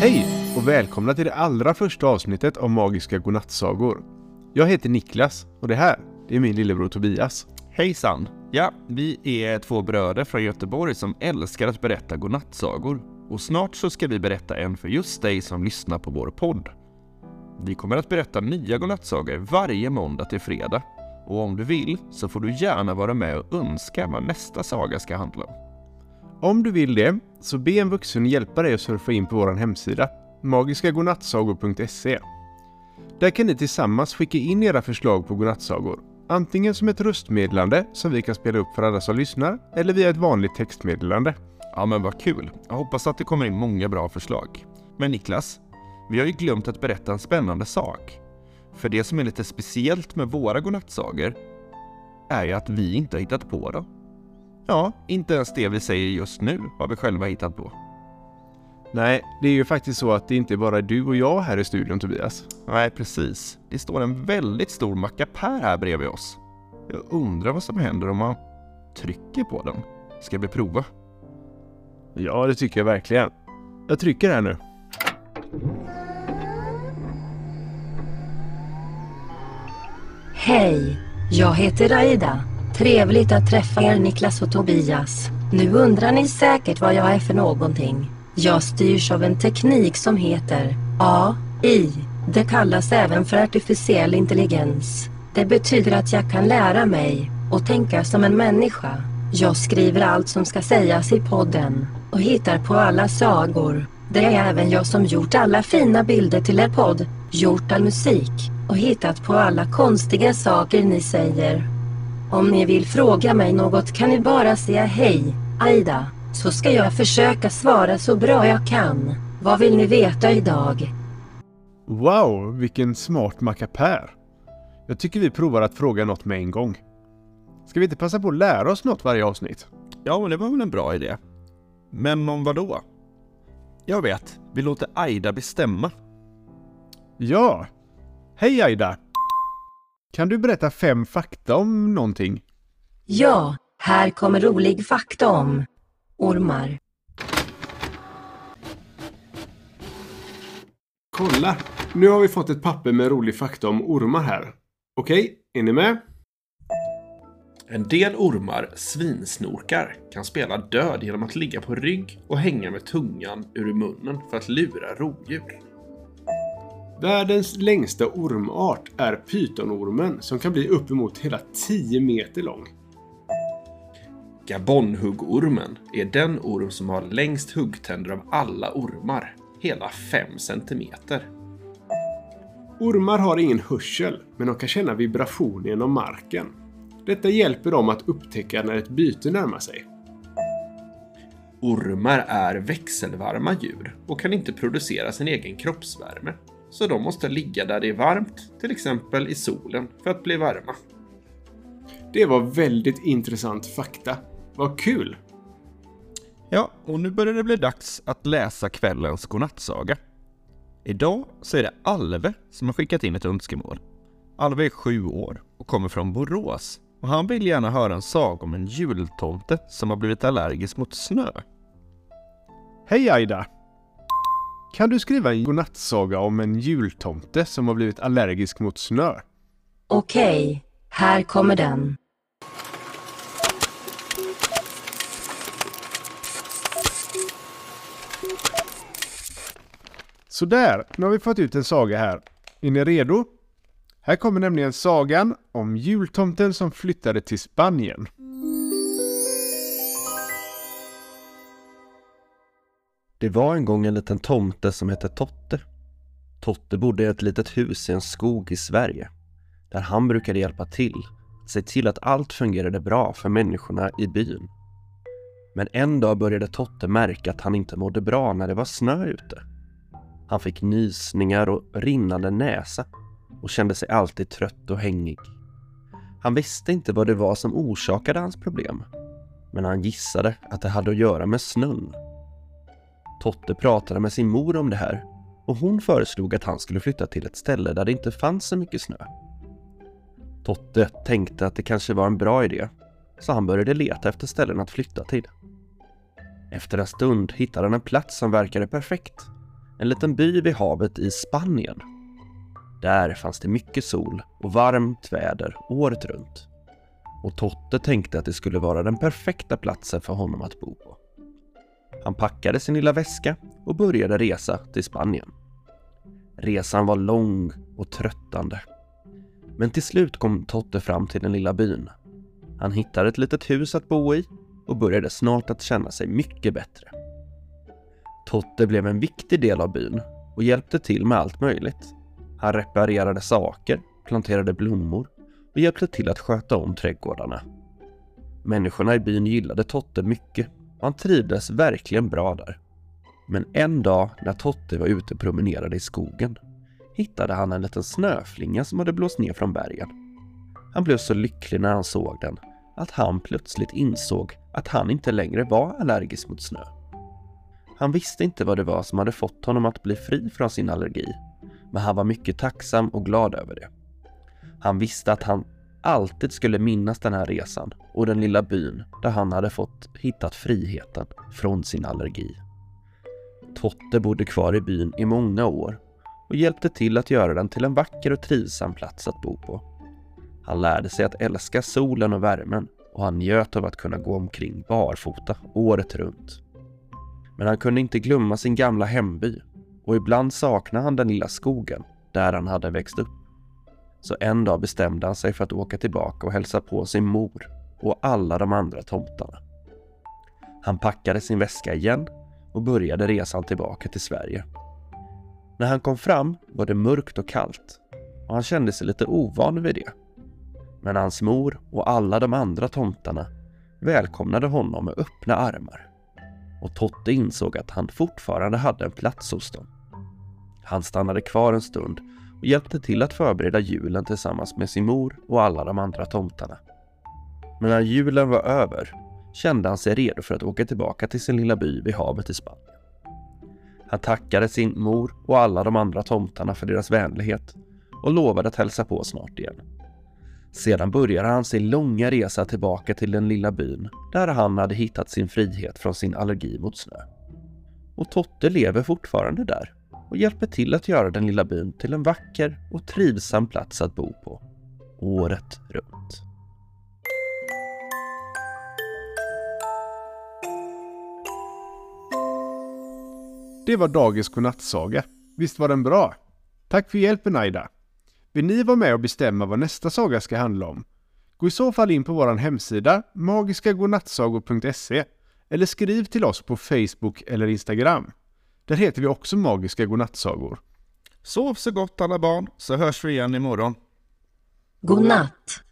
Hej och välkomna till det allra första avsnittet av Magiska Godnattsagor. Jag heter Niklas och det här, det är min lillebror Tobias. Hejsan! Ja, vi är två bröder från Göteborg som älskar att berätta godnattsagor. Och snart så ska vi berätta en för just dig som lyssnar på vår podd. Vi kommer att berätta nya godnattsagor varje måndag till fredag. Och om du vill så får du gärna vara med och önska vad nästa saga ska handla om. Om du vill det, så be en vuxen hjälpa dig att surfa in på vår hemsida, magiskagodnattsagor.se. Där kan ni tillsammans skicka in era förslag på godnattsagor, antingen som ett röstmeddelande som vi kan spela upp för alla som lyssnar, eller via ett vanligt textmeddelande. Ja men vad kul! Jag hoppas att det kommer in många bra förslag. Men Niklas, vi har ju glömt att berätta en spännande sak. För det som är lite speciellt med våra godnattsagor är ju att vi inte har hittat på dem. Ja, inte ens det vi säger just nu har vi själva hittat på. Nej, det är ju faktiskt så att det inte är bara du och jag här i studion Tobias. Nej, precis. Det står en väldigt stor mackapär här bredvid oss. Jag undrar vad som händer om man trycker på den. Ska vi prova? Ja, det tycker jag verkligen. Jag trycker här nu. Hej, jag heter Aida. Trevligt att träffa er Niklas och Tobias. Nu undrar ni säkert vad jag är för någonting. Jag styrs av en teknik som heter AI. Det kallas även för artificiell intelligens. Det betyder att jag kan lära mig och tänka som en människa. Jag skriver allt som ska sägas i podden och hittar på alla sagor. Det är även jag som gjort alla fina bilder till er podd, gjort all musik och hittat på alla konstiga saker ni säger. Om ni vill fråga mig något kan ni bara säga hej, Aida, så ska jag försöka svara så bra jag kan. Vad vill ni veta idag? Wow, vilken smart mackapär! Jag tycker vi provar att fråga något med en gång. Ska vi inte passa på att lära oss något varje avsnitt? Ja, men det var väl en bra idé. Men om vad då? Jag vet, vi låter Aida bestämma. Ja! Hej Aida! Kan du berätta fem fakta om någonting? Ja, här kommer rolig fakta om ormar. Kolla! Nu har vi fått ett papper med rolig fakta om ormar här. Okej, är ni med? En del ormar, svinsnorkar, kan spela död genom att ligga på rygg och hänga med tungan ur munnen för att lura rovdjur. Världens längsta ormart är pytonormen som kan bli uppemot hela 10 meter lång. Gabonhuggormen är den orm som har längst huggtänder av alla ormar, hela 5 centimeter. Ormar har ingen hörsel, men de kan känna vibration genom marken. Detta hjälper dem att upptäcka när ett byte närmar sig. Ormar är växelvarma djur och kan inte producera sin egen kroppsvärme. Så de måste ligga där det är varmt, till exempel i solen, för att bli varma. Det var väldigt intressant fakta. Vad kul! Ja, och nu börjar det bli dags att läsa kvällens godnattsaga. Idag så är det Alve som har skickat in ett önskemål. Alve är sju år och kommer från Borås och han vill gärna höra en saga om en jultomte som har blivit allergisk mot snö. Hej Aida! Kan du skriva en godnattsaga om en jultomte som har blivit allergisk mot snö? Okej, här kommer den. Sådär, nu har vi fått ut en saga här. Är ni redo? Här kommer nämligen sagan om jultomten som flyttade till Spanien. Det var en gång en liten tomte som hette Totte. Totte bodde i ett litet hus i en skog i Sverige. Där han brukade hjälpa till, se till att allt fungerade bra för människorna i byn. Men en dag började Totte märka att han inte mådde bra när det var snö ute. Han fick nysningar och rinnande näsa och kände sig alltid trött och hängig. Han visste inte vad det var som orsakade hans problem, men han gissade att det hade att göra med snön. Totte pratade med sin mor om det här och hon föreslog att han skulle flytta till ett ställe där det inte fanns så mycket snö. Totte tänkte att det kanske var en bra idé, så han började leta efter ställen att flytta till. Efter en stund hittade han en plats som verkade perfekt. en liten by vid havet i Spanien. Där fanns det mycket sol och varmt väder året runt. Och Totte tänkte att det skulle vara den perfekta platsen för honom att bo på. Han packade sin lilla väska och började resa till Spanien. Resan var lång och tröttande. Men till slut kom Totte fram till den lilla byn. Han hittade ett litet hus att bo i och började snart att känna sig mycket bättre. Totte blev en viktig del av byn och hjälpte till med allt möjligt. Han reparerade saker, planterade blommor och hjälpte till att sköta om trädgårdarna. Människorna i byn gillade Totte mycket han trivdes verkligen bra där. Men en dag när Totte var ute och promenerade i skogen hittade han en liten snöflinga som hade blåst ner från bergen. Han blev så lycklig när han såg den att han plötsligt insåg att han inte längre var allergisk mot snö. Han visste inte vad det var som hade fått honom att bli fri från sin allergi, men han var mycket tacksam och glad över det. Han visste att han alltid skulle minnas den här resan och den lilla byn där han hade fått hittat friheten från sin allergi. Totte bodde kvar i byn i många år och hjälpte till att göra den till en vacker och trivsam plats att bo på. Han lärde sig att älska solen och värmen och han njöt av att kunna gå omkring barfota året runt. Men han kunde inte glömma sin gamla hemby och ibland saknade han den lilla skogen där han hade växt upp. Så en dag bestämde han sig för att åka tillbaka och hälsa på sin mor och alla de andra tomtarna. Han packade sin väska igen och började resan tillbaka till Sverige. När han kom fram var det mörkt och kallt och han kände sig lite ovan vid det. Men hans mor och alla de andra tomtarna välkomnade honom med öppna armar. Och Totte insåg att han fortfarande hade en plats hos dem. Han stannade kvar en stund och hjälpte till att förbereda julen tillsammans med sin mor och alla de andra tomtarna. Men när julen var över kände han sig redo för att åka tillbaka till sin lilla by vid havet i Spanien. Han tackade sin mor och alla de andra tomtarna för deras vänlighet och lovade att hälsa på snart igen. Sedan började han sin långa resa tillbaka till den lilla byn där han hade hittat sin frihet från sin allergi mot snö. Och Totte lever fortfarande där och hjälper till att göra den lilla byn till en vacker och trivsam plats att bo på, året runt. Det var dagens godnattsaga. Visst var den bra? Tack för hjälpen Aida. Vill ni vara med och bestämma vad nästa saga ska handla om? Gå i så fall in på vår hemsida magiskagodnattsagor.se eller skriv till oss på Facebook eller Instagram. Där heter vi också Magiska Godnattsagor. Sov så gott alla barn, så hörs vi igen imorgon. God natt.